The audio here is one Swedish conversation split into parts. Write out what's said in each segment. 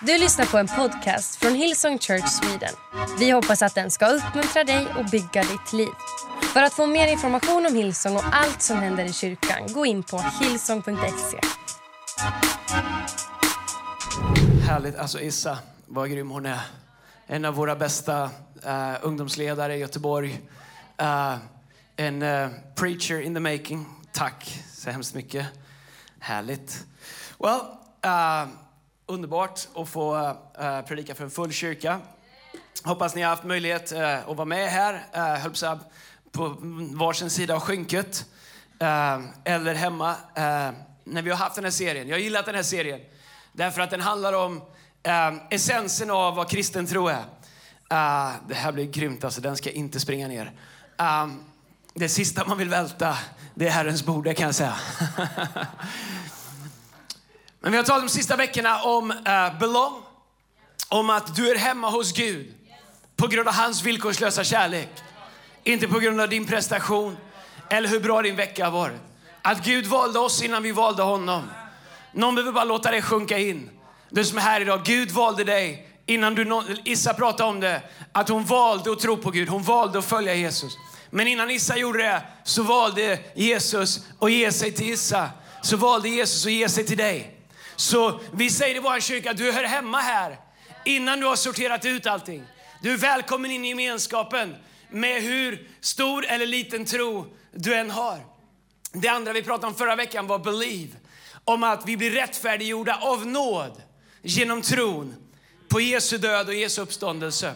Du lyssnar på en podcast från Hillsong Church Sweden. Vi hoppas att den ska uppmuntra dig och bygga ditt liv. För att få mer information om Hillsong och allt som händer i kyrkan, gå in på hillsong.se. Härligt. Alltså Issa, vad grym hon är. En av våra bästa uh, ungdomsledare i Göteborg. Uh, en uh, preacher in the making. Tack så hemskt mycket. Härligt. Well, underbart att få eh, predika för en full kyrka. Hoppas ni har haft möjlighet eh, att vara med här, eh, höll på, varsin sida av skynket. Eller hemma när vi har haft den här serien. Jag har gillat den här serien därför att den handlar om essensen av vad kristen tro är. det här blir grymt, alltså, den ska inte springa ner. det sista man vill välta, det är Herrens bord, det kan jag säga. Men vi har talat de sista veckorna om uh, belong, om att du är hemma hos Gud på grund av hans villkorslösa kärlek. Inte på grund av din prestation eller hur bra din vecka har varit. Att Gud valde oss innan vi valde honom. Någon behöver bara låta det sjunka in. Du som är här idag, Gud valde dig innan du, Issa pratade om det, att hon valde att tro på Gud, hon valde att följa Jesus. Men innan Issa gjorde det så valde Jesus att ge sig till Issa. Så valde Jesus att ge sig till dig. Så vi säger i vår kyrka, du hör hemma här innan du har sorterat ut allting. Du är välkommen in i gemenskapen med hur stor eller liten tro du än har. Det andra vi pratade om förra veckan var believe. Om att vi blir rättfärdiggjorda av nåd genom tron på Jesu död och Jesu uppståndelse.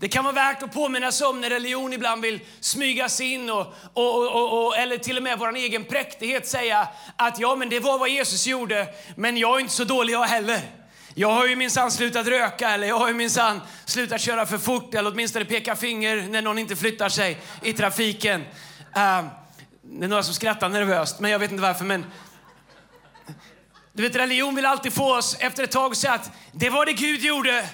Det kan vara värt att påminna sig om när religion ibland vill smyga sig in och, och, och, och, eller till och med vår egen präktighet säga att ja, men det var vad Jesus gjorde, men jag är inte så dålig jag heller. Jag har ju minsann slutat röka eller jag har ju minsann slutat köra för fort eller åtminstone peka finger när någon inte flyttar sig i trafiken. Uh, det är några som skrattar nervöst, men jag vet inte varför. Men du vet, religion vill alltid få oss efter ett tag att säga att det var det Gud gjorde,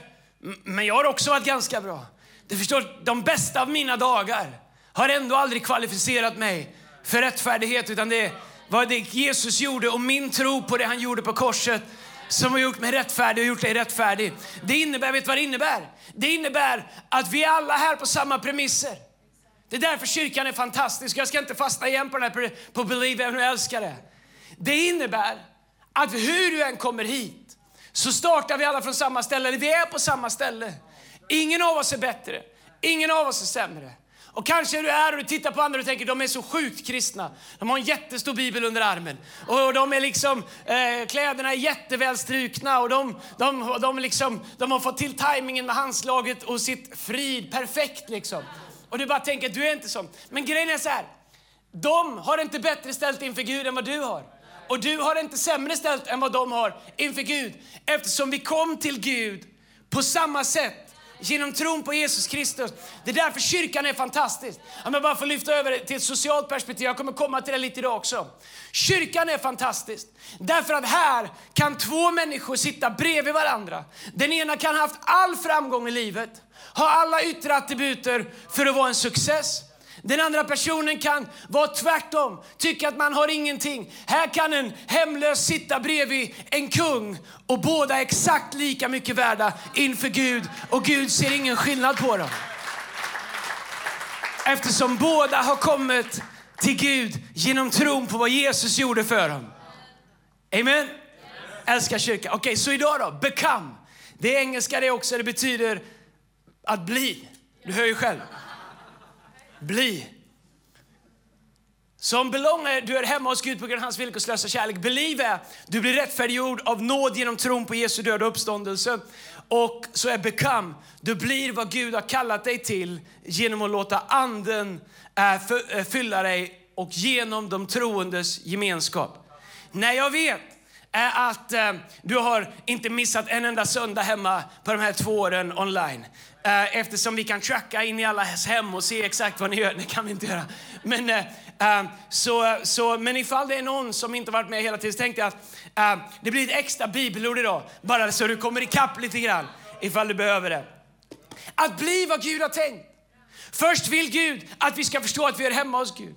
men jag har också varit ganska bra. Du förstår, de bästa av mina dagar har ändå aldrig kvalificerat mig för rättfärdighet, utan det var det Jesus gjorde och min tro på det han gjorde på korset som har gjort mig rättfärdig och gjort dig rättfärdig. Det innebär, vet vad det innebär? Det innebär att vi är alla här på samma premisser. Det är därför kyrkan är fantastisk. Jag ska inte fastna igen på den här på Believe, även om jag älskar det. Det innebär att hur du än kommer hit så startar vi alla från samma ställe, eller vi är på samma ställe. Ingen av oss är bättre, ingen av oss är sämre. Och kanske är du är och du tittar på andra och tänker de är så sjukt kristna. De har en jättestor bibel under armen. Och de är liksom, eh, kläderna är jättevälstrukna och de, de, de, liksom, de har fått till tajmingen med handslaget och sitt frid perfekt liksom. Och du bara tänker, du är inte sån. Men grejen är så här, de har inte bättre ställt inför Gud än vad du har. Och du har inte sämre ställt än vad de har inför Gud. Eftersom vi kom till Gud på samma sätt genom tron på Jesus Kristus. Det är därför kyrkan är fantastisk. Om jag bara får lyfta över det till ett socialt perspektiv, jag kommer komma till det lite idag också. Kyrkan är fantastisk därför att här kan två människor sitta bredvid varandra. Den ena kan ha haft all framgång i livet, ha alla yttre attributer för att vara en success. Den andra personen kan vara tvärtom, tycka att man har ingenting. Här kan en hemlös sitta bredvid en kung och båda är exakt lika mycket värda inför Gud och Gud ser ingen skillnad på dem. Eftersom båda har kommit till Gud genom tron på vad Jesus gjorde för dem. Amen? Älskar kyrkan. Okej, okay, så idag då, become. Det är engelska det också, det betyder att bli. Du hör ju själv bli. Som belongar, du är hemma hos Gud på grund av hans villkorslösa kärlek. Believe är, du blir rättfärdiggjord av nåd genom tron på Jesu död och uppståndelse. Och så är become, du blir vad Gud har kallat dig till genom att låta anden äh, fylla dig och genom de troendes gemenskap. När jag vet är att äh, du har inte missat en enda söndag hemma på de här två åren online. Eh, eftersom vi kan tracka in i allas hem och se exakt vad ni gör. Det kan vi inte göra. Men, eh, eh, så, så, men ifall det är någon som inte varit med hela tiden så tänkte jag att eh, det blir ett extra bibelord idag. Bara så du kommer ikapp lite grann ifall du behöver det. Att bli vad Gud har tänkt. Först vill Gud att vi ska förstå att vi är hemma hos Gud.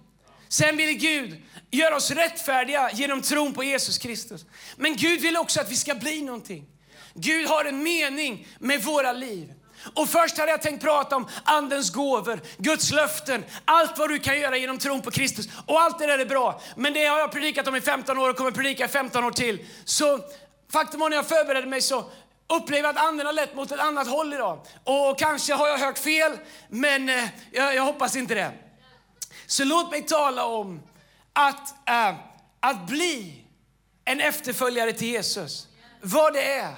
Sen vill Gud göra oss rättfärdiga genom tron på Jesus Kristus. Men Gud vill också att vi ska bli någonting. Gud har en mening med våra liv. Och först hade jag tänkt prata om andens gåvor, Guds löften, allt vad du kan göra genom tron på Kristus. Och allt det där är bra. Men det har jag predikat om i 15 år och kommer predika i 15 år till. Så faktum var när jag förberedde mig så upplever jag att anden har lett mot ett annat håll idag. Och kanske har jag hört fel, men eh, jag, jag hoppas inte det. Så låt mig tala om att, äh, att bli en efterföljare till Jesus. Vad det är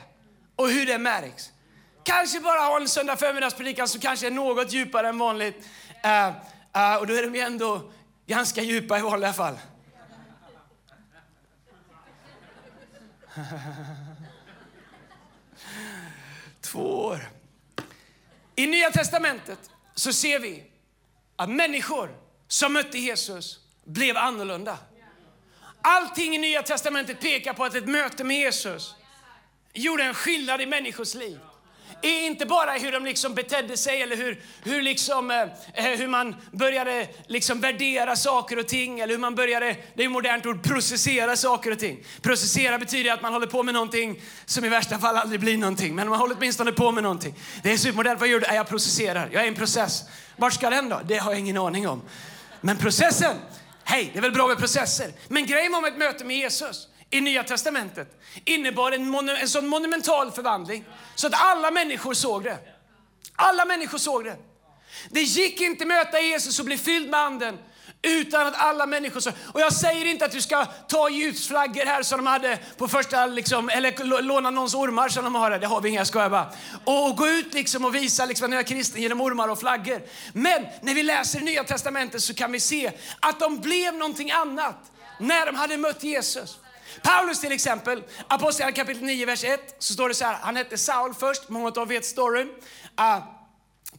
och hur det märks. Kanske bara ha en söndag förmiddagspredikan som kanske är något djupare än vanligt. Uh, uh, och då är de ju ändå ganska djupa i vanliga fall. Två år. I Nya Testamentet så ser vi att människor som mötte Jesus blev annorlunda. Allting i Nya Testamentet pekar på att ett möte med Jesus gjorde en skillnad i människors liv inte bara hur de liksom betedde sig eller hur, hur, liksom, eh, eh, hur man började liksom värdera saker och ting eller hur man började, det är ett modernt ord, processera saker och ting. Processera betyder att man håller på med någonting som i värsta fall aldrig blir någonting, men man håller åtminstone på med någonting. Det är supermodernt. Vad gör du? Jag processerar. Jag är i en process. Vart ska den då? Det har jag ingen aning om. Men processen, hej, det är väl bra med processer. Men grejen om ett möte med Jesus i Nya Testamentet innebar en, monu en sån monumental förvandling så att alla människor såg det. Alla människor såg det. Det gick inte att möta Jesus och bli fylld med anden utan att alla människor såg. Och jag säger inte att du ska ta ljusflaggor här som de hade på första, liksom, eller låna någons ormar som de har här. Det har vi inga, skojar bara. Och gå ut liksom och visa liksom att jag är kristen genom ormar och flaggor. Men när vi läser Nya Testamentet så kan vi se att de blev någonting annat när de hade mött Jesus. Paulus till exempel, Apostlagärningarna kapitel 9, vers 1, så står det så här, han hette Saul först, många av er vet storyn. Uh,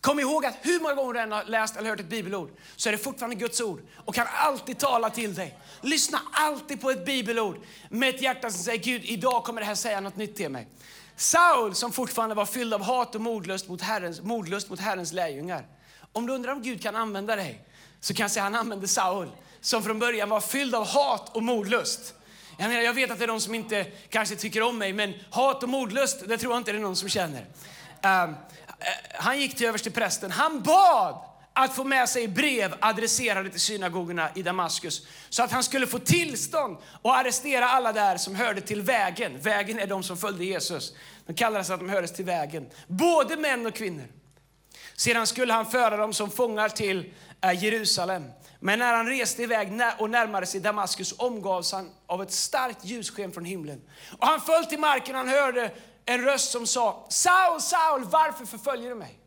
Kom ihåg att hur många gånger du än har läst eller hört ett bibelord så är det fortfarande Guds ord och kan alltid tala till dig. Lyssna alltid på ett bibelord med ett hjärta som säger Gud, idag kommer det här säga något nytt till mig. Saul som fortfarande var fylld av hat och modlust mot Herrens, mordlust mot Herrens lärjungar. Om du undrar om Gud kan använda dig så kan jag säga att han använde Saul som från början var fylld av hat och mordlust. Jag, menar, jag vet att det är de som inte kanske tycker om mig, men hat och modlust, det tror jag inte det är någon som känner. Uh, han gick till överste prästen. Han bad att få med sig brev adresserade till synagogorna i Damaskus så att han skulle få tillstånd att arrestera alla där som hörde till vägen. Vägen är de som följde Jesus. De kallades att de hördes till vägen. Både män och kvinnor. Sedan skulle han föra dem som fångar till eh, Jerusalem. Men när han reste iväg och närmade sig Damaskus omgavs han av ett starkt ljussken från himlen. Och han föll till marken och han hörde en röst som sa Saul, Saul, varför förföljer du mig?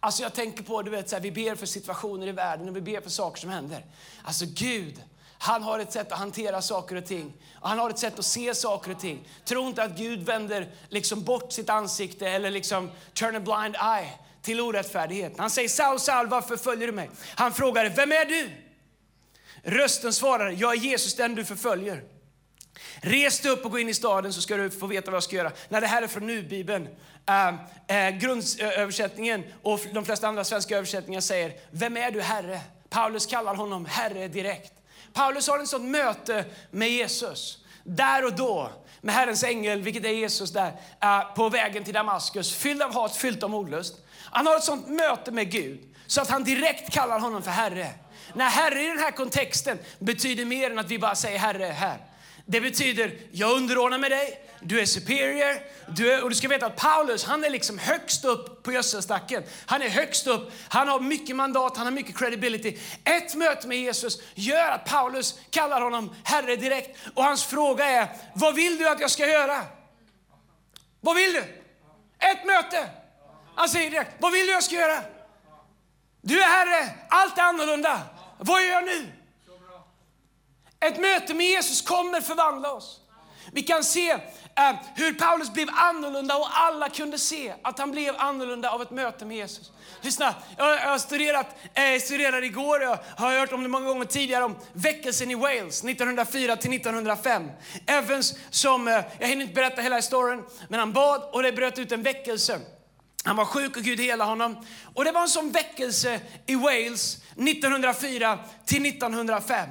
Alltså jag tänker på, du vet, så här, vi ber för situationer i världen och vi ber för saker som händer. Alltså Gud, han har ett sätt att hantera saker och ting. Och han har ett sätt att se saker och ting. Tro inte att Gud vänder liksom bort sitt ansikte eller liksom turn a blind eye till orättfärdighet. Han säger Saul, Saul, varför följer du mig? Han frågar, vem är du? Rösten svarar, jag är Jesus den du förföljer. Res dig upp och gå in i staden så ska du få veta vad jag ska göra. När det här är från nu-bibeln. Äh, äh, grundöversättningen och de flesta andra svenska översättningar säger, vem är du Herre? Paulus kallar honom Herre direkt. Paulus har en sån möte med Jesus, där och då, med Herrens ängel, vilket är Jesus där, eh, på vägen till Damaskus, fylld av hat, fylld av ordlust. Han har ett sånt möte med Gud så att han direkt kallar honom för Herre. När Herre i den här kontexten betyder mer än att vi bara säger Herre här. Det betyder, jag underordnar mig dig, du är superior. Du är, och du ska veta att Paulus, han är liksom högst upp på gödselstacken. Han är högst upp, han har mycket mandat, han har mycket credibility. Ett möte med Jesus gör att Paulus kallar honom Herre direkt. Och hans fråga är, vad vill du att jag ska göra? Vad vill du? Ett möte. Han säger direkt, vad vill du jag ska göra? Du är Herre, allt är annorlunda. Vad gör jag nu? Ett möte med Jesus kommer förvandla oss. Vi kan se eh, hur Paulus blev annorlunda och alla kunde se att han blev annorlunda av ett möte med Jesus. Lyssna, jag, jag har studerat, eh, studerade igår och har hört om det många gånger tidigare om väckelsen i Wales 1904 till 1905. Evans som, eh, jag hinner inte berätta hela historien, men han bad och det bröt ut en väckelse. Han var sjuk och Gud helade honom. Och det var en sån väckelse i Wales 1904 till 1905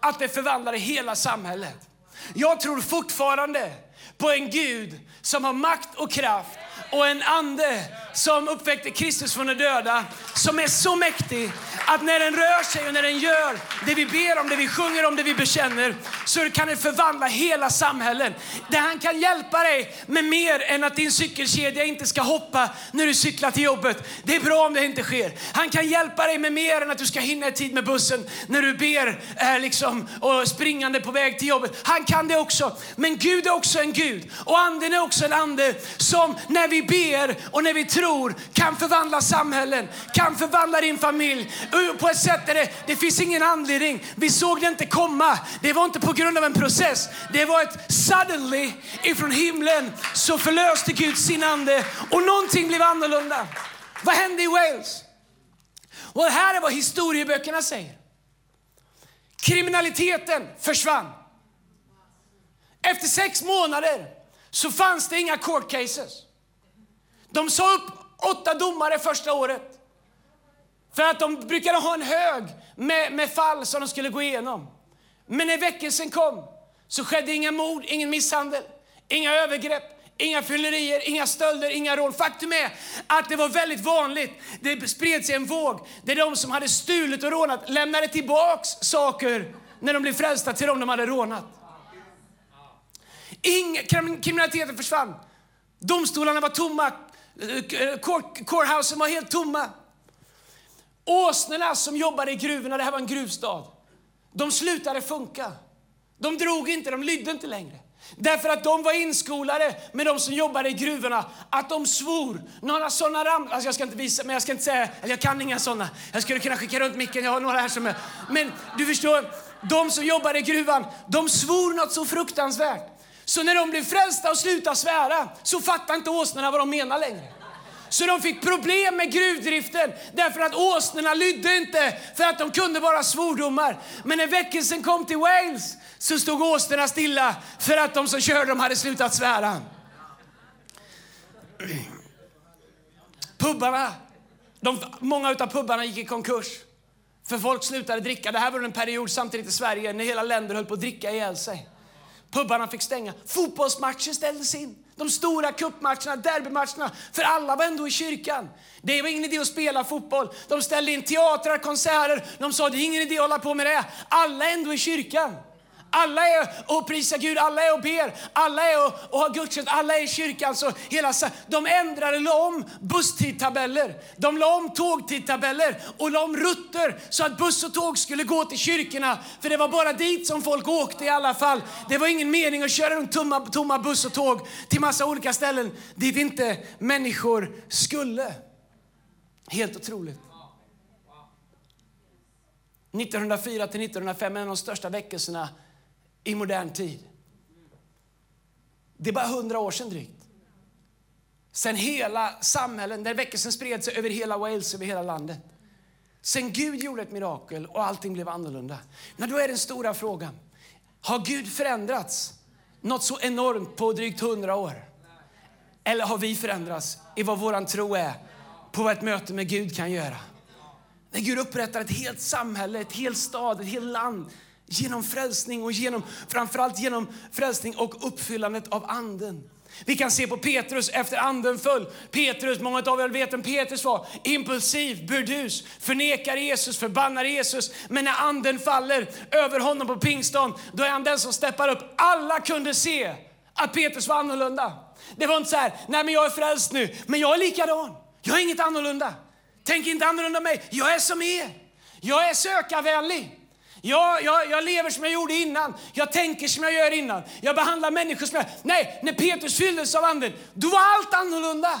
att det förvandlade hela samhället. Jag tror fortfarande på en Gud som har makt och kraft och en ande som uppväckte Kristus från de döda, som är så mäktig att när den rör sig och när den gör det vi ber om, det vi sjunger om, det vi bekänner, så kan den förvandla hela samhällen. Där han kan hjälpa dig med mer än att din cykelkedja inte ska hoppa när du cyklar till jobbet. Det är bra om det inte sker. Han kan hjälpa dig med mer än att du ska hinna i tid med bussen när du ber eh, liksom, och springande på väg till jobbet. Han kan det också. Men Gud är också en Gud och anden är också en ande som när vi vi ber och när vi tror kan förvandla samhällen, kan förvandla din familj på ett sätt där det, det finns ingen anledning. Vi såg det inte komma. Det var inte på grund av en process. Det var ett suddenly ifrån himlen så förlöste Gud sin ande och någonting blev annorlunda. Vad hände i Wales? Och det här är vad historieböckerna säger. Kriminaliteten försvann. Efter sex månader så fanns det inga court cases. De sa upp åtta domare första året. För att de brukade ha en hög med, med fall som de skulle gå igenom. Men när väckelsen kom så skedde inga mord, ingen misshandel, inga övergrepp, inga fyllerier, inga stölder, inga rån. Faktum är att det var väldigt vanligt. Det spred sig en våg där de som hade stulit och rånat lämnade tillbaks saker när de blev frälsta till dem de hade rånat. Inga, kriminaliteten försvann. Domstolarna var tomma. Eh, Courthousen var helt tomma. Åsnorna som jobbade i gruvorna, det här var en gruvstad, de slutade funka. De drog inte, de lydde inte längre. Därför att de var inskolade med de som jobbade i gruvorna, att de svor. Några sådana ram... Alltså jag ska inte visa, men jag ska inte säga, eller jag kan inga sådana. Jag skulle kunna skicka runt micken, jag har några här som är... Men du förstår, de som jobbade i gruvan, de svor något så fruktansvärt. Så när de blev frälsta och slutade svära, så fattade inte åsnorna vad de menade längre. Så de fick problem med gruvdriften därför att åsnorna lydde inte för att de kunde bara svordomar. Men när väckelsen kom till Wales så stod åsnorna stilla för att de som körde dem hade slutat svära. Pubbarna, de, många av pubbarna gick i konkurs. För folk slutade dricka. Det här var en period samtidigt i Sverige när hela länder höll på att dricka ihjäl sig. Pubbarna fick stänga. Fotbollsmatcher ställdes in. De stora cupmatcherna, derbymatcherna, för alla var ändå i kyrkan. Det var ingen idé att spela fotboll. De ställde in teatrar, konserter. De sa det är ingen idé att hålla på med det. Alla är ändå i kyrkan. Alla är och prisar Gud, alla är och ber, alla är och, och har gudstjänst, alla är i kyrkan. Så hela, de ändrade, la om busstidtabeller, de la om tågtidtabeller och la om rutter så att buss och tåg skulle gå till kyrkorna. För det var bara dit som folk åkte i alla fall. Det var ingen mening att köra runt tomma, tomma buss och tåg till massa olika ställen dit inte människor skulle. Helt otroligt. 1904 till 1905 en av de största väckelserna i modern tid. Det är bara hundra år sedan drygt. Sen hela samhällen, där väckelsen spred sig över hela Wales, över hela landet. Sen Gud gjorde ett mirakel och allting blev annorlunda. Men då är den stora frågan, har Gud förändrats något så enormt på drygt hundra år? Eller har vi förändrats i vad vår tro är på vad ett möte med Gud kan göra? När Gud upprättar ett helt samhälle, ett helt stad, ett helt land Genom frälsning och genom, framförallt genom frälsning och uppfyllandet av anden. Vi kan se på Petrus efter anden föll. Petrus, många av er vet vem Petrus var. Impulsiv, burdus, förnekar Jesus, förbannar Jesus. Men när anden faller över honom på pingstdagen, då är han den som steppar upp. Alla kunde se att Petrus var annorlunda. Det var inte så här, nej men jag är frälst nu, men jag är likadan. Jag är inget annorlunda. Tänk inte annorlunda mig, jag är som er. Jag är sökarvänlig. Jag, jag, jag lever som jag gjorde innan. Jag tänker som jag gör innan. Jag behandlar människor som jag... Nej, när Petrus fylldes av anden, då var allt annorlunda.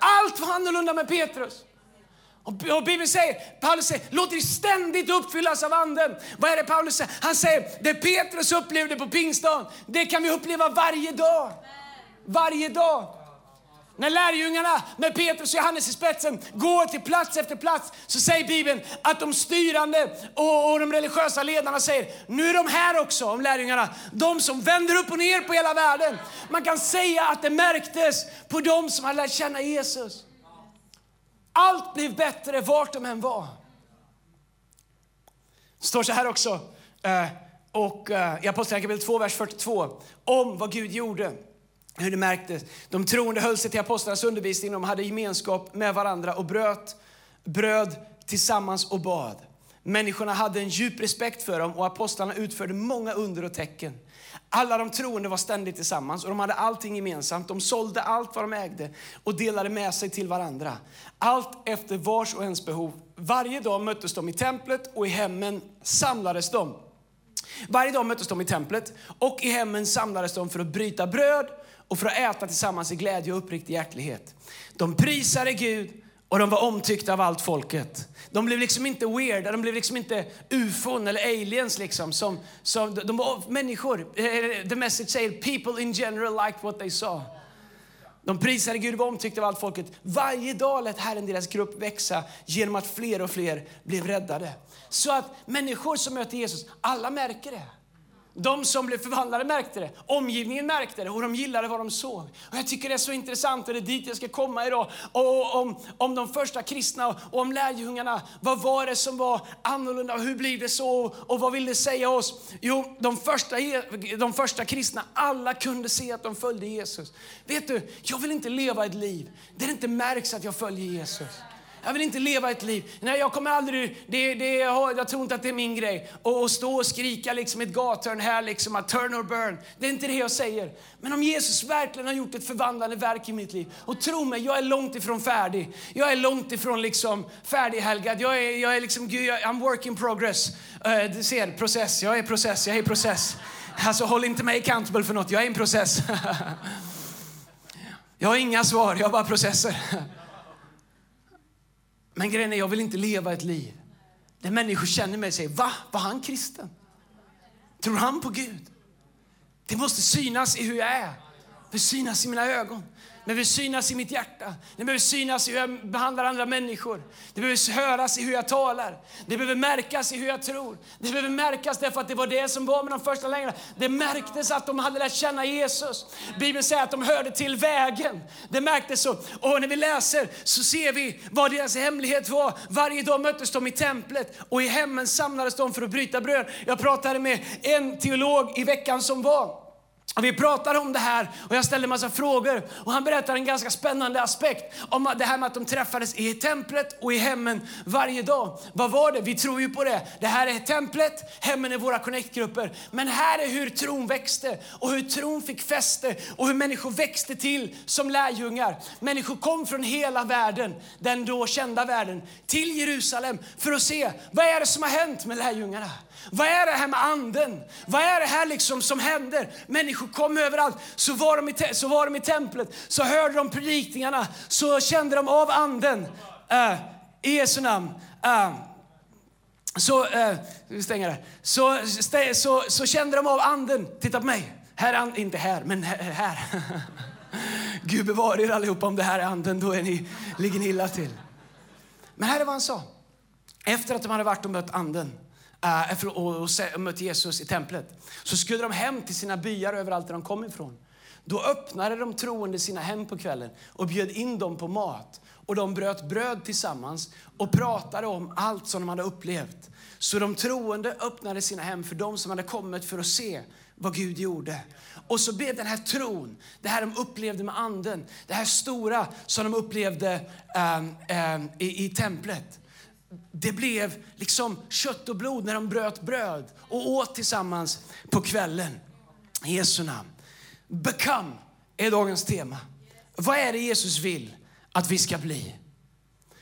Allt var annorlunda med Petrus. Och Bibeln säger, Paulus säger, låt dig ständigt uppfyllas av anden. Vad är det Paulus säger? Han säger, det Petrus upplevde på pingstdagen, det kan vi uppleva varje dag. Varje dag. När lärjungarna med Petrus och Johannes i spetsen går till plats efter plats så säger Bibeln att de styrande och, och de religiösa ledarna säger nu är de här också, om lärjungarna. De som vänder upp och ner på hela världen. Man kan säga att det märktes på dem som hade lärt känna Jesus. Allt blev bättre vart de än var. Det står så här också. Eh, och, eh, i Apostlagärningarna 2, vers 42 om vad Gud gjorde. Hur det märktes. De troende höll sig till apostlarnas undervisning, de hade gemenskap med varandra och bröt bröd tillsammans och bad. Människorna hade en djup respekt för dem och apostlarna utförde många under och tecken. Alla de troende var ständigt tillsammans och de hade allting gemensamt. De sålde allt vad de ägde och delade med sig till varandra. Allt efter vars och ens behov. Varje dag möttes de i templet och i hemmen samlades de. Varje dag möttes de i templet och i hemmen samlades de för att bryta bröd och för att äta tillsammans i glädje och uppriktig hjärtlighet. De prisade Gud och de var omtyckta av allt folket. De blev liksom inte weirda, de blev liksom inte ufon eller aliens. Liksom, som, som, de var människor. Eh, the message säger people in general liked what they saw. De prisade Gud och var omtyckta av allt folket. Varje dag lät Herren deras grupp växa genom att fler och fler blev räddade. Så att människor som möter Jesus, alla märker det. De som blev förvandlade märkte det, omgivningen märkte det och de gillade vad de såg. Och jag tycker det är så intressant och det är dit jag ska komma idag. Och om, om de första kristna och om lärjungarna. Vad var det som var annorlunda och hur blir det så? Och vad vill det säga oss? Jo, de första, de första kristna, alla kunde se att de följde Jesus. Vet du, jag vill inte leva ett liv där det inte märks att jag följer Jesus. Jag vill inte leva ett liv. Nej, jag kommer aldrig, det, det, jag tror inte att det är min grej. Och, och stå och skrika liksom ett gathörn här, liksom att turn or burn. Det är inte det jag säger. Men om Jesus verkligen har gjort ett förvandlande verk i mitt liv. Och tro mig, jag är långt ifrån färdig. Jag är långt ifrån liksom färdighelgad. Jag är, jag är liksom, Gud, jag, I'm work in progress. Uh, du ser, process. Jag är process, jag är process. Alltså håll inte mig accountable för något, jag är en process. jag har inga svar, jag har bara processer. Men grejen är, jag vill inte leva ett liv där människor känner mig och säger, va? Var han kristen? Tror han på Gud? Det måste synas i hur jag är. Det synas i mina ögon. Det behöver synas i mitt hjärta. Det behöver synas i hur jag behandlar andra människor. Det behöver höras i hur jag talar. Det behöver märkas i hur jag tror. Det behöver märkas därför att det var det som var med de första lärjungarna. Det märktes att de hade lärt känna Jesus. Bibeln säger att de hörde till vägen. Det märktes så. Och när vi läser så ser vi vad deras hemlighet var. Varje dag möttes de i templet och i hemmen samlades de för att bryta bröd. Jag pratade med en teolog i veckan som var. Och vi pratade om det här och jag ställde en massa frågor och han berättade en ganska spännande aspekt om det här med att de träffades i templet och i hemmen varje dag. Vad var det? Vi tror ju på det. Det här är templet, hemmen är våra connectgrupper. Men här är hur tron växte och hur tron fick fäste och hur människor växte till som lärjungar. Människor kom från hela världen, den då kända världen, till Jerusalem för att se vad är det som har hänt med lärjungarna. Vad är det här med anden? Vad är det här liksom som händer? Människor kom överallt. Så var, de i, så var de i templet, så hörde de predikningarna, så kände de av anden. Uh, I Jesu namn. Uh, så, uh, vi stänger där. Så, så, så kände de av anden. Titta på mig. Här and, inte här, men här. Gud bevare er allihopa om det här är anden, då är ni, ligger ni illa till. Men här är vad han sa. Efter att de hade varit och mött anden Eh, och, mötte Jesus i templet, så skulle de hem till sina byar överallt där de kom ifrån. Då öppnade de troende sina hem på kvällen och bjöd in dem på mat. Och de bröt bröd tillsammans och pratade om allt som de hade upplevt. Så de troende öppnade sina hem för dem som hade kommit för att se vad Gud gjorde. Och så blev den här tron, det här de upplevde med anden, det här stora som de upplevde äh, äh, i, i templet det blev liksom kött och blod när de bröt bröd och åt tillsammans på kvällen. I Jesu namn. Become är dagens tema. Vad är det Jesus vill att vi ska bli?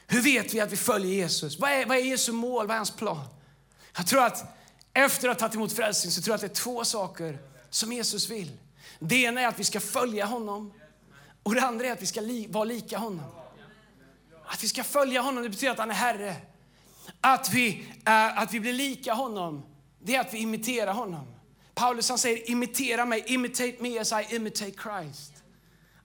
Hur vet vi att vi följer Jesus? Vad är, vad är Jesu mål? Vad är hans plan? Jag tror att efter att ha tagit emot frälsning så tror jag att det är två saker som Jesus vill. Det ena är att vi ska följa honom och det andra är att vi ska li vara lika honom. Att vi ska följa honom, det betyder att han är Herre. Att vi, eh, att vi blir lika honom, det är att vi imiterar honom. Paulus han säger imitera mig, imitate me as I imitate Christ.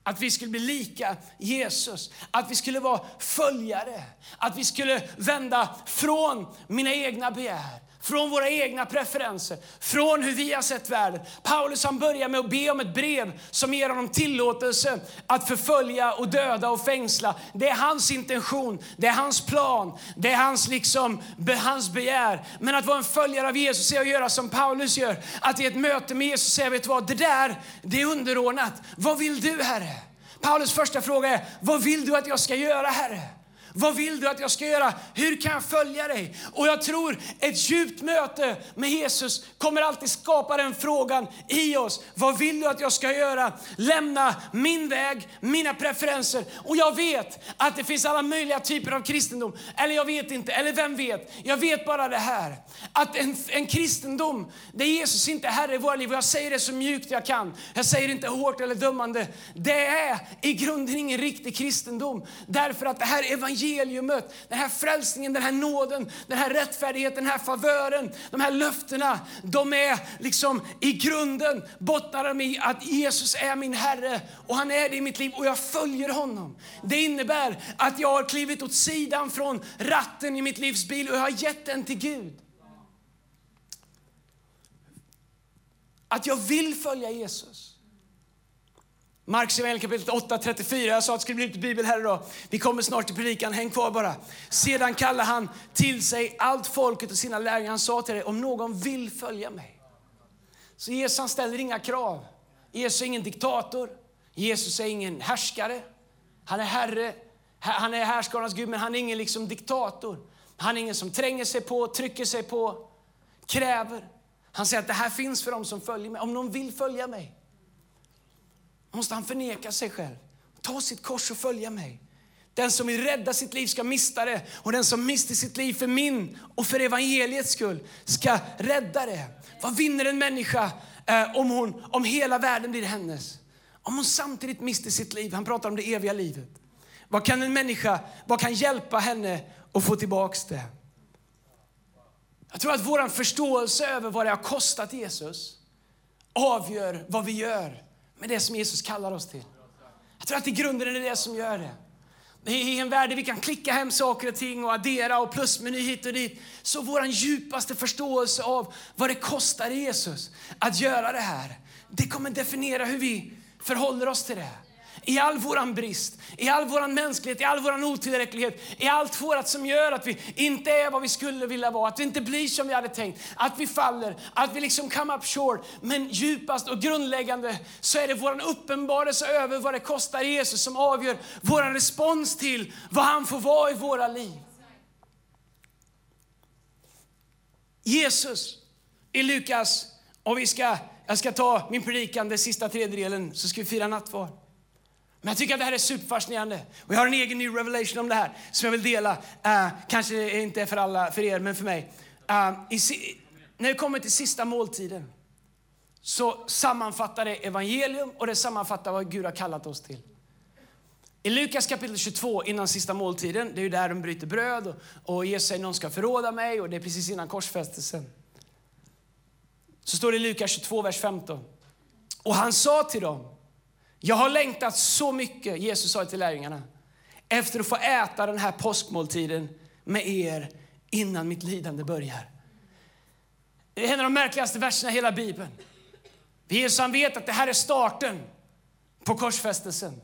Att vi skulle bli lika Jesus, att vi skulle vara följare, att vi skulle vända från mina egna begär, från våra egna preferenser, från hur vi har sett världen. Paulus han börjar med att be om ett brev som ger honom tillåtelse att förfölja och döda och fängsla. Det är hans intention, det är hans plan, det är hans, liksom, hans begär. Men att vara en följare av Jesus är att göra som Paulus gör. Att i ett möte med Jesus säga, vet du vad, det där, det är underordnat. Vad vill du Herre? Paulus första fråga är, vad vill du att jag ska göra Herre? Vad vill du att jag ska göra? Hur kan jag följa dig? Och jag tror ett djupt möte med Jesus kommer alltid skapa den frågan i oss. Vad vill du att jag ska göra? Lämna min väg, mina preferenser. Och jag vet att det finns alla möjliga typer av kristendom. Eller jag vet inte, eller vem vet? Jag vet bara det här. Att en, en kristendom där Jesus inte är Herre i våra liv, och jag säger det så mjukt jag kan. Jag säger inte hårt eller dömande. Det är i grunden ingen riktig kristendom. Därför att det här evangeliet evangeliumet, den här frälsningen, den här nåden, den här rättfärdigheten, den här favören, de här löftena, de är liksom i grunden bottnar de i att Jesus är min Herre och han är det i mitt liv och jag följer honom. Det innebär att jag har klivit åt sidan från ratten i mitt livs bil och jag har gett den till Gud. Att jag vill följa Jesus. Marks evangelium kapitel 8, 34. Jag sa att det skulle bli lite bibel här idag. Vi kommer snart till predikan, häng kvar bara. Sedan kallade han till sig allt folket och sina lärjungar. Han sa till dig, om någon vill följa mig. Så Jesus han ställer inga krav. Jesus är ingen diktator. Jesus är ingen härskare. Han är Herre. Han är härskarnas Gud, men han är ingen liksom diktator. Han är ingen som tränger sig på, trycker sig på, kräver. Han säger att det här finns för dem som följer mig. Om någon vill följa mig, måste han förneka sig själv. Ta sitt kors och följa mig. Den som vill rädda sitt liv ska mista det och den som mister sitt liv för min och för evangeliets skull ska rädda det. Vad vinner en människa eh, om, hon, om hela världen blir hennes? Om hon samtidigt mister sitt liv. Han pratar om det eviga livet. Vad kan en människa, vad kan hjälpa henne att få tillbaks det? Jag tror att vår förståelse över vad det har kostat Jesus avgör vad vi gör med det som Jesus kallar oss till. Jag tror att i grunden är det det som gör det. I en värld där vi kan klicka hem saker och ting och addera och plusmeny hit och dit. Så vår djupaste förståelse av vad det kostar Jesus att göra det här, det kommer definiera hur vi förhåller oss till det i all våran brist, i all våran mänsklighet, i all våran otillräcklighet, i allt vårat som gör att vi inte är vad vi skulle vilja vara, att vi inte blir som vi hade tänkt, att vi faller, att vi liksom come up short. Men djupast och grundläggande så är det våran uppenbarelse över vad det kostar Jesus som avgör våran respons till vad han får vara i våra liv. Jesus i Lukas, och vi ska, jag ska ta min predikan, den sista tredjedelen, så ska vi fira nattvard. Men jag tycker att det här är superfascinerande. Och jag har en egen ny revelation om det här som jag vill dela. Uh, kanske inte för alla, för er, men för mig. Uh, i, när det kommer till sista måltiden så sammanfattar det evangelium och det sammanfattar vad Gud har kallat oss till. I Lukas kapitel 22, innan sista måltiden, det är ju där de bryter bröd och, och Jesus säger någon ska förråda mig och det är precis innan korsfästelsen. Så står det i Lukas 22, vers 15. Och han sa till dem, jag har längtat så mycket, Jesus sa till lärjungarna, efter att få äta den här påskmåltiden med er innan mitt lidande börjar. Det är en av de märkligaste verserna i hela Bibeln. Jesus han vet att det här är starten på korsfästelsen.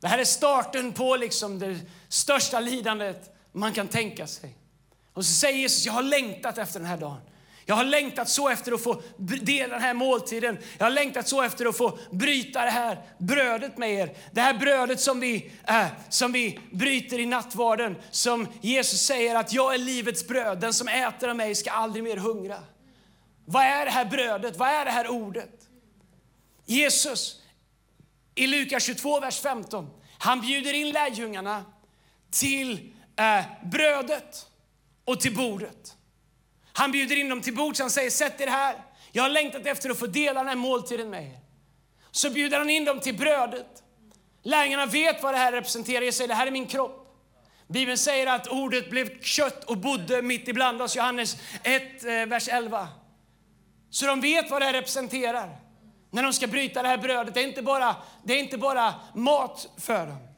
Det här är starten på liksom det största lidandet man kan tänka sig. Och så säger Jesus, jag har längtat efter den här dagen. Jag har längtat så efter att få dela den här måltiden. Jag har längtat så efter att få bryta det här brödet med er. Det här brödet som vi, äh, som vi bryter i nattvarden. Som Jesus säger att jag är livets bröd. Den som äter av mig ska aldrig mer hungra. Vad är det här brödet? Vad är det här ordet? Jesus i Lukas 22, vers 15. Han bjuder in lärjungarna till äh, brödet och till bordet. Han bjuder in dem till bords, han säger sätt er här. Jag har längtat efter att få dela den här måltiden med er. Så bjuder han in dem till brödet. Lärjungarna vet vad det här representerar. Jag säger det här är min kropp. Bibeln säger att ordet blev kött och bodde mitt ibland oss. Johannes 1, eh, vers 11. Så de vet vad det här representerar när de ska bryta det här brödet. Det är inte bara, det är inte bara mat för dem.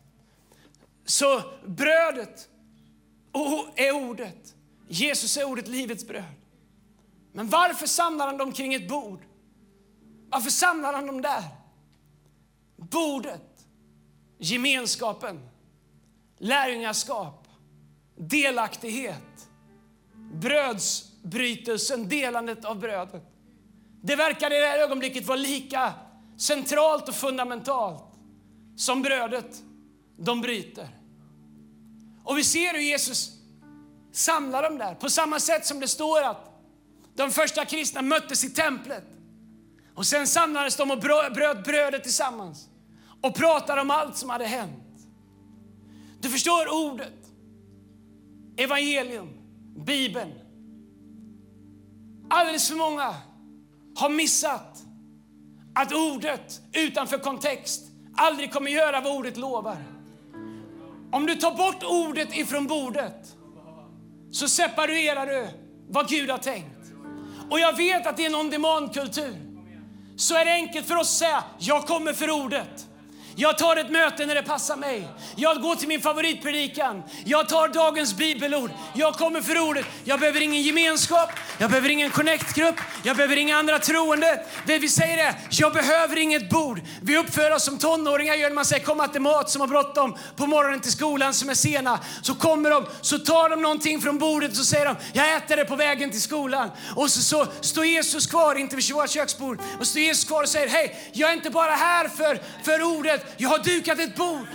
Så brödet är ordet. Jesus är ordet livets bröd. Men varför samlar han dem kring ett bord? Varför samlar han dem där? Bordet, gemenskapen, lärjungaskap, delaktighet, brödsbrytelsen, delandet av brödet. Det verkar i det här ögonblicket vara lika centralt och fundamentalt som brödet de bryter. Och vi ser hur Jesus Samla dem där. På samma sätt som det står att de första kristna möttes i templet. Och sen samlades de och bröt brödet tillsammans och pratade om allt som hade hänt. Du förstår ordet, evangelium, Bibeln. Alldeles för många har missat att ordet utanför kontext aldrig kommer göra vad ordet lovar. Om du tar bort ordet ifrån bordet så separerar du vad Gud har tänkt. Och jag vet att det är någon demandkultur. Så är det enkelt för oss att säga, jag kommer för ordet. Jag tar ett möte när det passar mig. Jag går till min favoritpredikan. Jag tar dagens bibelord. Jag kommer för ordet. Jag behöver ingen gemenskap. Jag behöver ingen connectgrupp. Jag behöver inga andra troende. Det vi säger är, jag behöver inget bord. Vi uppför oss som tonåringar gör när man säger kom att det mat som har bråttom på morgonen till skolan som är sena. Så kommer de, så tar de någonting från bordet och så säger de, jag äter det på vägen till skolan. Och så, så står Jesus kvar, inte vid vårt köksbord, och står Jesus kvar och säger, hej, jag är inte bara här för, för ordet, jag har dukat ett bord.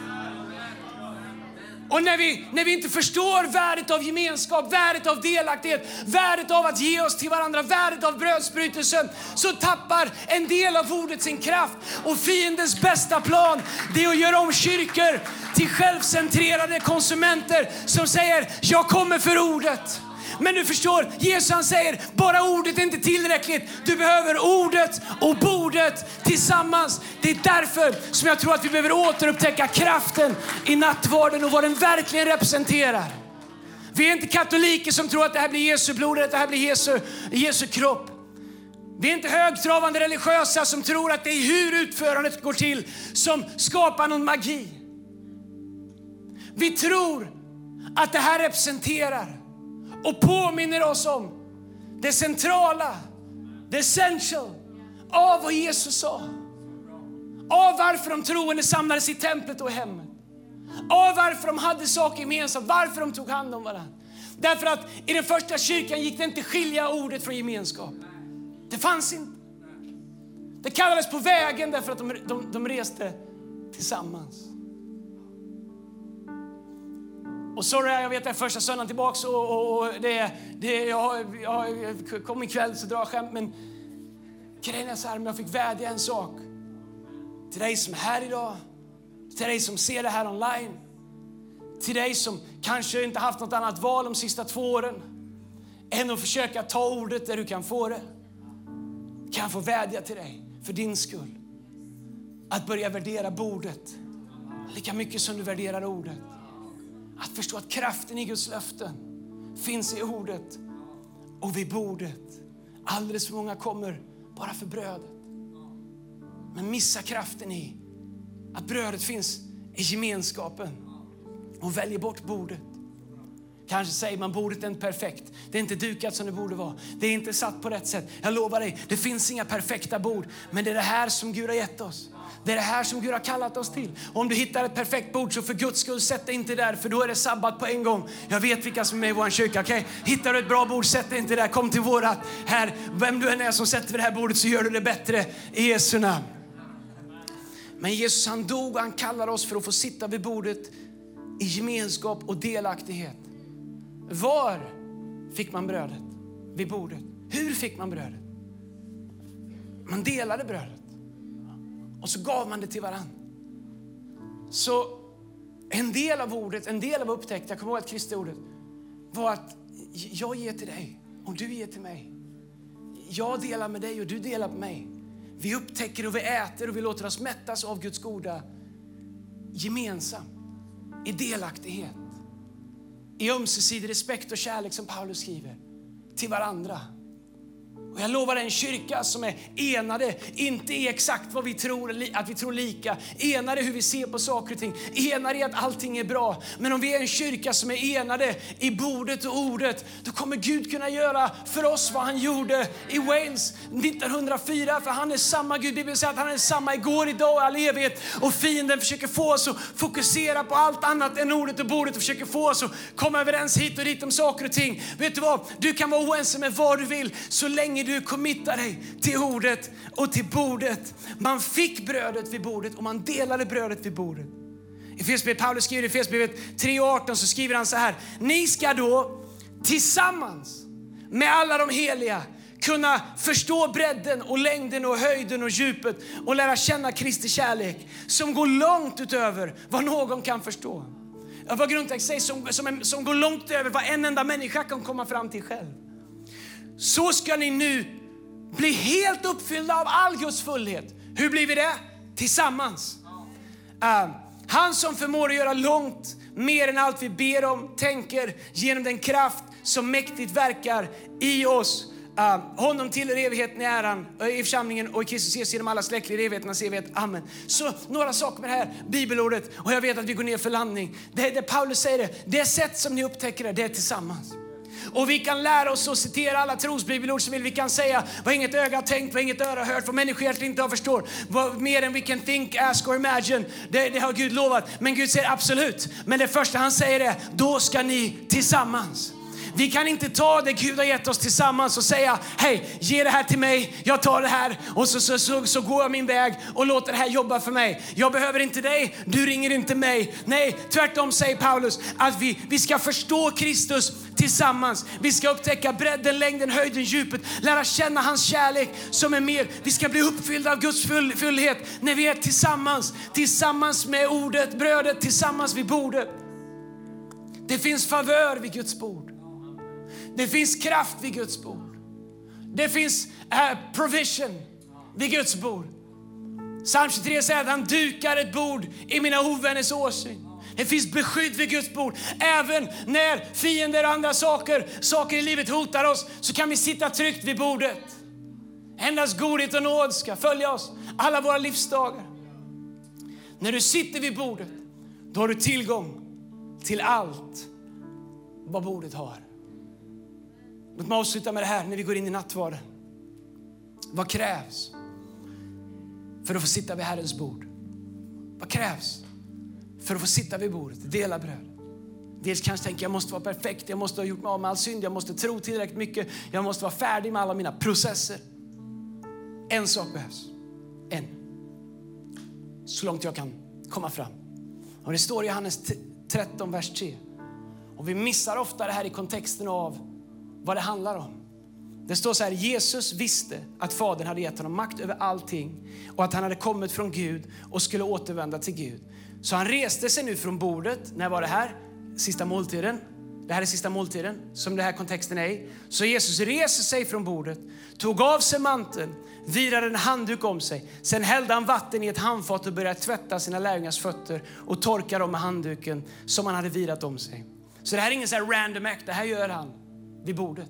Och när vi, när vi inte förstår värdet av gemenskap, värdet av delaktighet, värdet av att ge oss till varandra, värdet av brödsbrytelsen, så tappar en del av ordet sin kraft. Och fiendens bästa plan, det är att göra om kyrkor till självcentrerade konsumenter som säger, jag kommer för ordet. Men du förstår, Jesus han säger, bara ordet är inte tillräckligt. Du behöver ordet och bordet tillsammans. Det är därför som jag tror att vi behöver återupptäcka kraften i nattvarden och vad den verkligen representerar. Vi är inte katoliker som tror att det här blir Jesu blod eller att det här blir Jesu, Jesu kropp. Vi är inte högtravande religiösa som tror att det är hur utförandet går till som skapar någon magi. Vi tror att det här representerar och påminner oss om det centrala, det essential av vad Jesus sa. Av varför de troende samlades i templet och i hemmet. Av varför de hade saker gemensamt, varför de tog hand om varandra. Därför att i den första kyrkan gick det inte att skilja ordet från gemenskap. Det fanns inte. Det kallades på vägen därför att de, de, de reste tillsammans. Och sorry, jag vet det är första söndagen tillbaks och, och, och det, det, jag, jag kom ikväll så drar jag skämt men grejen är så här, om jag fick vädja en sak till dig som är här idag, till dig som ser det här online, till dig som kanske inte haft något annat val de sista två åren än att försöka ta ordet där du kan få det. Kan jag få vädja till dig för din skull att börja värdera bordet lika mycket som du värderar ordet. Att förstå att kraften i Guds löften finns i ordet och vid bordet. Alldeles för många kommer bara för brödet. Men missar kraften i att brödet finns i gemenskapen och väljer bort bordet. Kanske säger man bordet är inte perfekt. Det är inte dukat som det borde vara. Det är inte satt på rätt sätt. Jag lovar dig, det finns inga perfekta bord. Men det är det här som Gud har gett oss. Det är det här som Gud har kallat oss till. Och om du hittar ett perfekt bord så för Guds skull sätt dig inte där för då är det sabbat på en gång. Jag vet vilka som är med i vår kyrka. Okay? Hittar du ett bra bord, sätt dig inte där. Kom till vårat här. Vem du än är som sätter vid det här bordet så gör du det bättre i Jesu namn. Men Jesus han dog och han kallar oss för att få sitta vid bordet i gemenskap och delaktighet. Var fick man brödet? Vid bordet. Hur fick man brödet? Man delade brödet och så gav man det till varandra. Så en del av ordet, en del av upptäckten, jag kommer ihåg att Kristi ordet, var att jag ger till dig och du ger till mig. Jag delar med dig och du delar med mig. Vi upptäcker och vi äter och vi låter oss mättas av Guds goda gemensamt, i delaktighet, i ömsesidig respekt och kärlek som Paulus skriver, till varandra. Och jag lovar en kyrka som är enade, inte i exakt vad vi tror, att vi tror lika, enade hur vi ser på saker och ting, enade i att allting är bra. Men om vi är en kyrka som är enade i bordet och ordet, då kommer Gud kunna göra för oss vad han gjorde i Wales 1904. För han är samma Gud. Bibeln säger att han är samma igår, idag och all evighet. Och fienden försöker få oss att fokusera på allt annat än ordet och bordet och försöker få oss att komma överens hit och dit om saker och ting. Vet du vad? Du kan vara oense med vad du vill så länge du committar dig till ordet och till bordet. Man fick brödet vid bordet och man delade brödet vid bordet. I Fesbrevet, Paulus skriver i Fesbrevet 3.18 så skriver han så här. Ni ska då tillsammans med alla de heliga kunna förstå bredden och längden och höjden och djupet och lära känna Kristi kärlek som går långt utöver vad någon kan förstå. Vad grundtext säger, som, som, som går långt över vad en enda människa kan komma fram till själv. Så ska ni nu bli helt uppfyllda av all Guds fullhet. Hur blir vi det? Tillsammans. Uh, han som förmår att göra långt mer än allt vi ber om, tänker genom den kraft som mäktigt verkar i oss. Uh, honom till evigheten i äran eh, i församlingen och i Kristus Jesus genom alla släktled i evigheternas evighet. Amen. Så några saker med det här bibelordet och jag vet att vi går ner för landning. Det, det Paulus säger det, det sätt som ni upptäcker det, det är tillsammans. Och vi kan lära oss att citera alla trosbibelord som vill. Vi kan säga vad inget öga har tänkt, vad inget öra har hört, vad människor egentligen inte har förstår. Vad mer än we can think, ask or imagine. Det, det har Gud lovat. Men Gud säger absolut. Men det första han säger är, då ska ni tillsammans. Vi kan inte ta det Gud har gett oss tillsammans och säga, hej, ge det här till mig, jag tar det här och så, så, så, så går jag min väg och låter det här jobba för mig. Jag behöver inte dig, du ringer inte mig. Nej, tvärtom säger Paulus att vi, vi ska förstå Kristus tillsammans. Vi ska upptäcka bredden, längden, höjden, djupet, lära känna hans kärlek som är mer. Vi ska bli uppfyllda av Guds full, fullhet när vi är tillsammans, tillsammans med ordet, brödet, tillsammans vid bordet. Det finns favör vid Guds bord. Det finns kraft vid Guds bord. Det finns uh, provision vid Guds bord. Psalm 23 säger att han dukar ett bord i mina ovänners åsyn. Det finns beskydd vid Guds bord. Även när fiender och andra saker, saker i livet hotar oss så kan vi sitta tryggt vid bordet. Endast godhet och nåd ska följa oss alla våra livsdagar. När du sitter vid bordet, då har du tillgång till allt vad bordet har. Låt mig avsluta med det här när vi går in i nattvarden. Vad krävs för att få sitta vid Herrens bord? Vad krävs för att få sitta vid bordet, dela bröd? Dels kanske tänker jag måste vara perfekt, jag måste ha gjort mig av med all synd, jag måste tro tillräckligt mycket, jag måste vara färdig med alla mina processer. En sak behövs. En. Så långt jag kan komma fram. Och det står i Johannes 13, vers 3. Och vi missar ofta det här i kontexten av vad det handlar om. Det står så här, Jesus visste att Fadern hade gett honom makt över allting och att han hade kommit från Gud och skulle återvända till Gud. Så han reste sig nu från bordet. När var det här? Sista måltiden. Det här är sista måltiden som den här kontexten är i. Så Jesus reser sig från bordet, tog av sig manteln, virade en handduk om sig. Sen hällde han vatten i ett handfat och började tvätta sina lärjungars fötter och torka dem med handduken som han hade virat om sig. Så det här är ingen så random act, det här gör han vid bordet.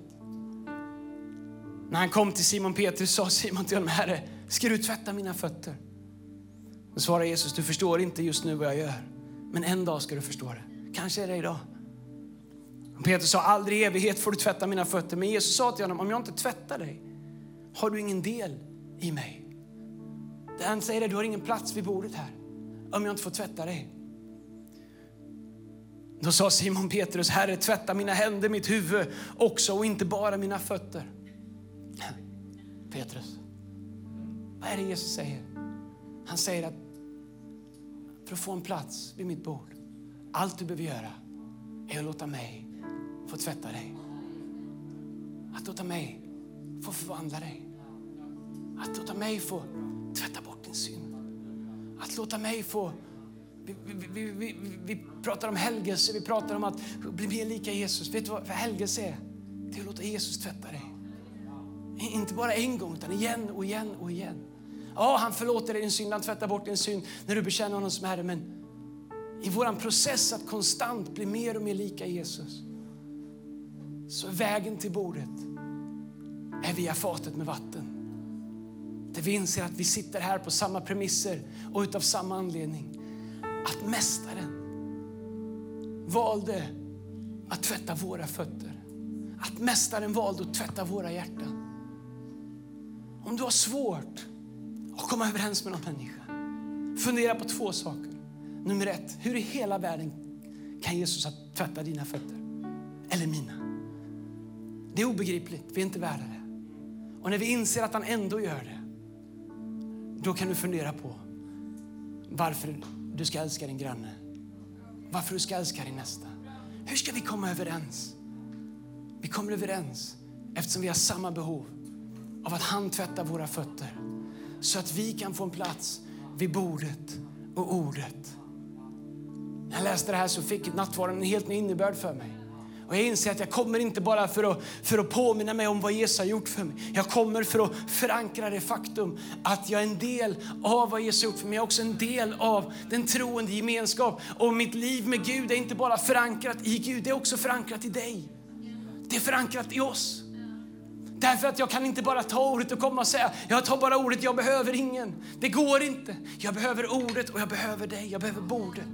När han kom till Simon Petrus sa Simon till honom, Herre, ska du tvätta mina fötter? Då svarade Jesus, du förstår inte just nu vad jag gör, men en dag ska du förstå det. Kanske är det idag. Petrus sa, aldrig i evighet får du tvätta mina fötter. Men Jesus sa till honom, om jag inte tvättar dig har du ingen del i mig. Han säger det, du har ingen plats vid bordet här om jag inte får tvätta dig. Då sa Simon Petrus, Herre tvätta mina händer, mitt huvud också och inte bara mina fötter. Petrus, vad är det Jesus säger? Han säger att för att få en plats vid mitt bord, allt du behöver göra är att låta mig få tvätta dig. Att låta mig få förvandla dig. Att låta mig få tvätta bort din synd. Att låta mig få vi, vi, vi, vi, pratar om helgelse, vi pratar om att bli mer lika Jesus. Vet du vad helgelse är? Det är att låta Jesus tvätta dig. Inte bara en gång, utan igen och igen och igen. Ja, han förlåter dig din synd, han tvättar bort din synd när du bekänner honom som Herre. Men i vår process att konstant bli mer och mer lika Jesus så är vägen till bordet är via fatet med vatten. Där vi inser att vi sitter här på samma premisser och utav samma anledning. Att Mästaren valde att tvätta våra fötter. Att Mästaren valde att tvätta våra hjärtan. Om du har svårt att komma överens med någon människa, fundera på två saker. Nummer ett, hur i hela världen kan Jesus tvätta dina fötter? Eller mina? Det är obegripligt, vi är inte värda det. Och när vi inser att han ändå gör det, då kan du fundera på varför du ska älska din granne. Varför du ska älska din nästa. Hur ska vi komma överens? Vi kommer överens eftersom vi har samma behov av att han tvättar våra fötter så att vi kan få en plats vid bordet och ordet. När jag läste det här så fick nattvarden en helt ny innebörd för mig. Och jag inser att jag kommer inte bara för att, för att påminna mig om vad Jesus har gjort för mig. Jag kommer för att förankra det faktum att jag är en del av vad Jesus har gjort för mig. Jag är också en del av den troende gemenskap. Och mitt liv med Gud är inte bara förankrat i Gud, det är också förankrat i dig. Det är förankrat i oss. Därför att jag kan inte bara ta ordet och komma och säga, jag tar bara ordet, jag behöver ingen. Det går inte. Jag behöver ordet och jag behöver dig, jag behöver bordet.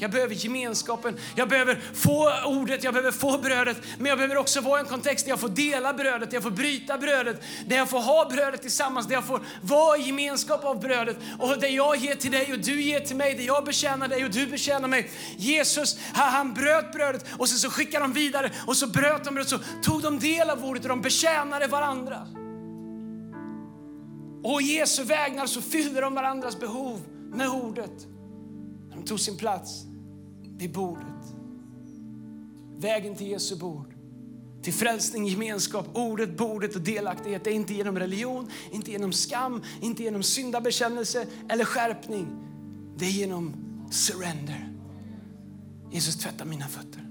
Jag behöver gemenskapen, jag behöver få ordet, jag behöver få brödet. Men jag behöver också vara i en kontext där jag får dela brödet, där jag får bryta brödet, där jag får ha brödet tillsammans, där jag får vara i gemenskap av brödet. Och där jag ger till dig och du ger till mig, där jag betjänar dig och du betjänar mig. Jesus, han bröt brödet och sen så skickade de vidare och så bröt de brödet, så tog de del av ordet och de betjänade varandra. Och Jesu vägnar så fyllde de varandras behov med ordet. De tog sin plats vid bordet. Vägen till Jesu bord. Till frälsning, gemenskap, ordet, bordet och delaktighet. Det är inte genom religion, inte genom skam, inte genom syndabekännelse eller skärpning. Det är genom surrender. Jesus tvätta mina fötter.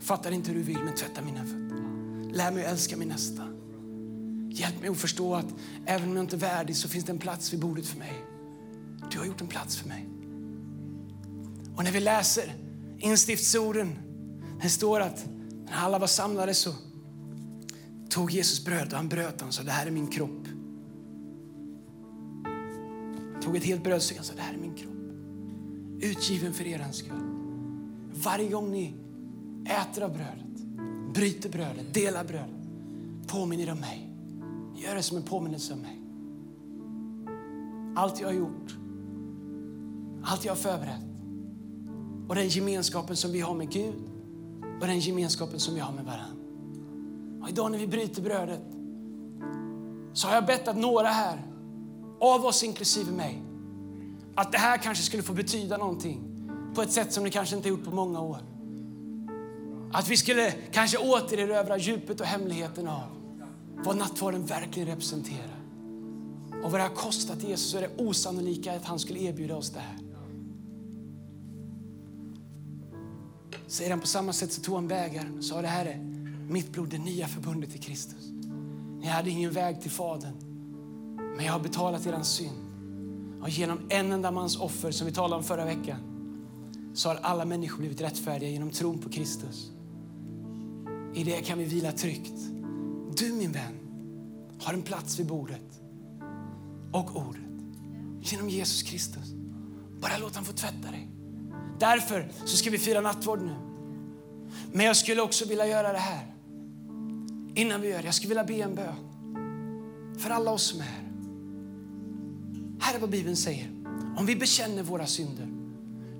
Fattar inte hur du vill, men tvätta mina fötter. Lär mig att älska min nästa. Hjälp mig att förstå att även om jag inte är värdig så finns det en plats vid bordet för mig. Du har gjort en plats för mig. Och när vi läser instiftsorden, det står att när alla var samlade så tog Jesus bröd och han bröt och sa det här är min kropp. Tog ett helt brödstycke och sa det här är min kropp. Utgiven för er skull. Varje gång ni äter av brödet, bryter brödet, delar brödet, påminner om mig. Gör det som en påminnelse om mig. Allt jag har gjort, allt jag har förberett och den gemenskapen som vi har med Gud och den gemenskapen som vi har med varandra. Och idag när vi bryter brödet så har jag bett att några här, av oss inklusive mig, att det här kanske skulle få betyda någonting på ett sätt som det kanske inte gjort på många år. Att vi skulle kanske återerövra djupet och hemligheten av vad nattvarden verkligen representerar. Och vad det har kostat Jesus är det osannolika att han skulle erbjuda oss det här. Säger han på samma sätt så tog han vägar och sa det här är mitt blod, det nya förbundet i Kristus. Ni hade ingen väg till Fadern, men jag har betalat er synd. Och genom en enda mans offer som vi talade om förra veckan så har alla människor blivit rättfärdiga genom tron på Kristus. I det kan vi vila tryggt. Du min vän har en plats vid bordet och ordet genom Jesus Kristus. Bara låt han få tvätta dig. Därför så ska vi fira nattvard nu. Men jag skulle också vilja göra det här. Innan vi gör det, jag skulle vilja be en bön. För alla oss som är här. Här är vad Bibeln säger. Om vi bekänner våra synder,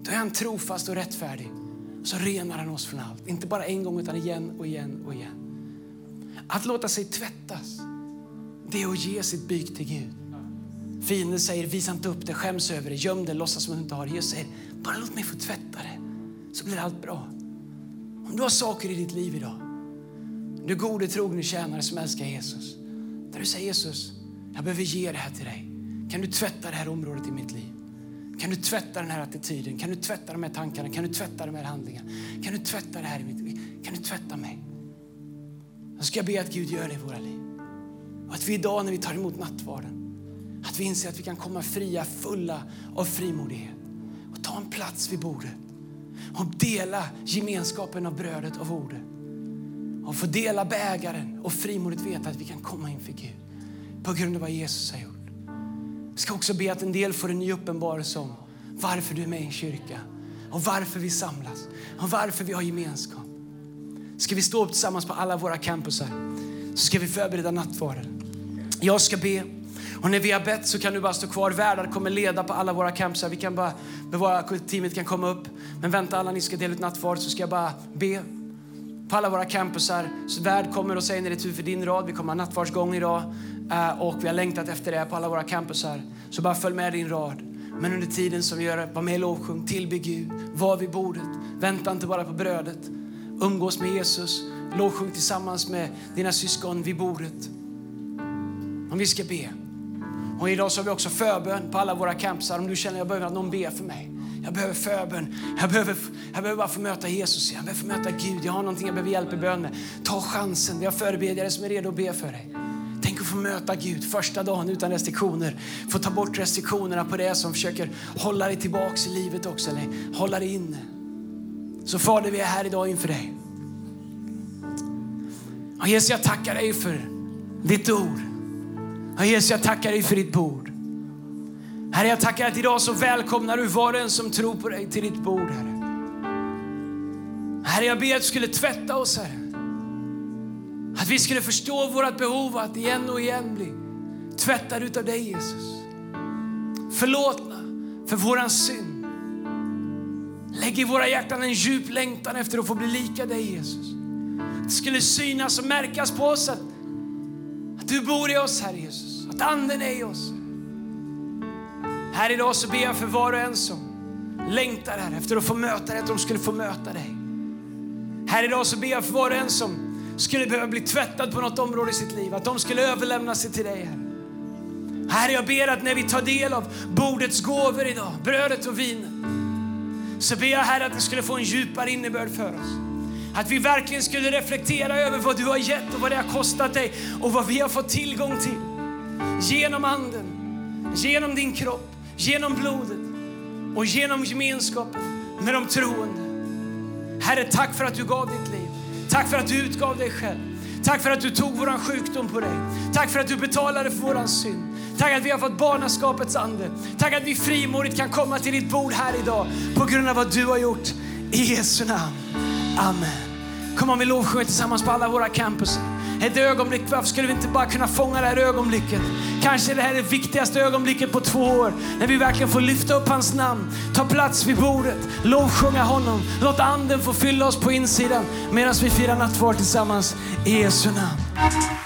då är han trofast och rättfärdig. Så renar han oss från allt. Inte bara en gång utan igen och igen och igen. Att låta sig tvättas, det är att ge sitt byk till Gud. Fienden säger visa inte upp det, skäms över det, göm det, låtsas som du inte har det. Jesus säger bara låt mig få tvätta det så blir allt bra. Om du har saker i ditt liv idag, du gode trogne tjänare som älskar Jesus. Där du säger Jesus, jag behöver ge det här till dig. Kan du tvätta det här området i mitt liv? Kan du tvätta den här attityden? Kan du tvätta de här tankarna? Kan du tvätta de här handlingarna? Kan du tvätta det här i mitt liv? Kan du tvätta mig? Jag ska be att Gud gör det i våra liv. Och att vi idag när vi tar emot nattvarden att vi inser att vi kan komma fria, fulla av frimodighet och ta en plats vid bordet och dela gemenskapen av brödet och ordet. och få dela bägaren och frimodigt veta att vi kan komma inför Gud på grund av vad Jesus har gjort. Jag ska också be att en del får en ny uppenbarelse om varför du är med i en kyrka och varför vi samlas och varför vi har gemenskap. Ska vi stå upp tillsammans på alla våra campusar så ska vi förbereda nattvarden. Jag ska be och när vi har bett så kan du bara stå kvar. Värdar kommer leda på alla våra campusar. Vi kan bara bevara, teamet kan komma upp. Men vänta alla ni ska dela ut nattvard så ska jag bara be på alla våra campusar. Så värd kommer och säger när det är tur för din rad. Vi kommer ha nattvardsgång idag eh, och vi har längtat efter det på alla våra campusar. Så bara följ med din rad. Men under tiden som vi gör det, var med i lovsjung, tillbe Gud, var vid bordet. Vänta inte bara på brödet. Umgås med Jesus, lovsjung tillsammans med dina syskon vid bordet. Om vi ska be. Och idag så har vi också förbön på alla våra campsar. Om du känner att jag behöver att någon ber för mig. Jag behöver förbön. Jag behöver, jag behöver bara få möta Jesus. Jag behöver få möta Gud. Jag har någonting jag behöver hjälp i bön med. Ta chansen. Vi har förebedjare som är redo att be för dig. Tänk att få möta Gud första dagen utan restriktioner. Få ta bort restriktionerna på det som försöker hålla dig tillbaks i livet också. Eller hålla dig inne. Så Fader, vi är här idag inför dig. Och Jesus, jag tackar dig för ditt ord. Och Jesus, jag tackar dig för ditt bord. Herre, jag tackar att idag så välkomnar du var och en som tror på dig till ditt bord, Herre. Herre, jag ber att du skulle tvätta oss, Herre. Att vi skulle förstå vårt behov att igen och igen bli tvättade utav dig, Jesus. Förlåtna för våran synd. Lägg i våra hjärtan en djup längtan efter att få bli lika dig, Jesus. Att det skulle synas och märkas på oss att, att du bor i oss, Herre Jesus. Att anden är i oss. Här idag så ber jag för var och en som längtar här efter att få möta dig, att de skulle få möta dig. Här idag så ber jag för var och en som skulle behöva bli tvättad på något område i sitt liv, att de skulle överlämna sig till dig. Herre. Herre, jag ber att när vi tar del av bordets gåvor idag, brödet och vinet, så ber jag Herre att det skulle få en djupare innebörd för oss. Att vi verkligen skulle reflektera över vad du har gett och vad det har kostat dig och vad vi har fått tillgång till. Genom anden, genom din kropp, genom blodet och genom gemenskapen med de troende. Herre, tack för att du gav ditt liv. Tack för att du utgav dig själv. Tack för att du tog våran sjukdom på dig. Tack för att du betalade för våran synd. Tack att vi har fått barnaskapets ande. Tack att vi frimodigt kan komma till ditt bord här idag på grund av vad du har gjort. I Jesu namn. Amen. Kom om vi lovsjunger tillsammans på alla våra campus. Ett ögonblick, varför skulle vi inte bara kunna fånga det här ögonblicket? Kanske det här är det viktigaste ögonblicket på två år. När vi verkligen får lyfta upp hans namn, ta plats vid bordet, lovsjunga honom. Låt anden få fylla oss på insidan medan vi firar nattvard tillsammans i Jesu namn.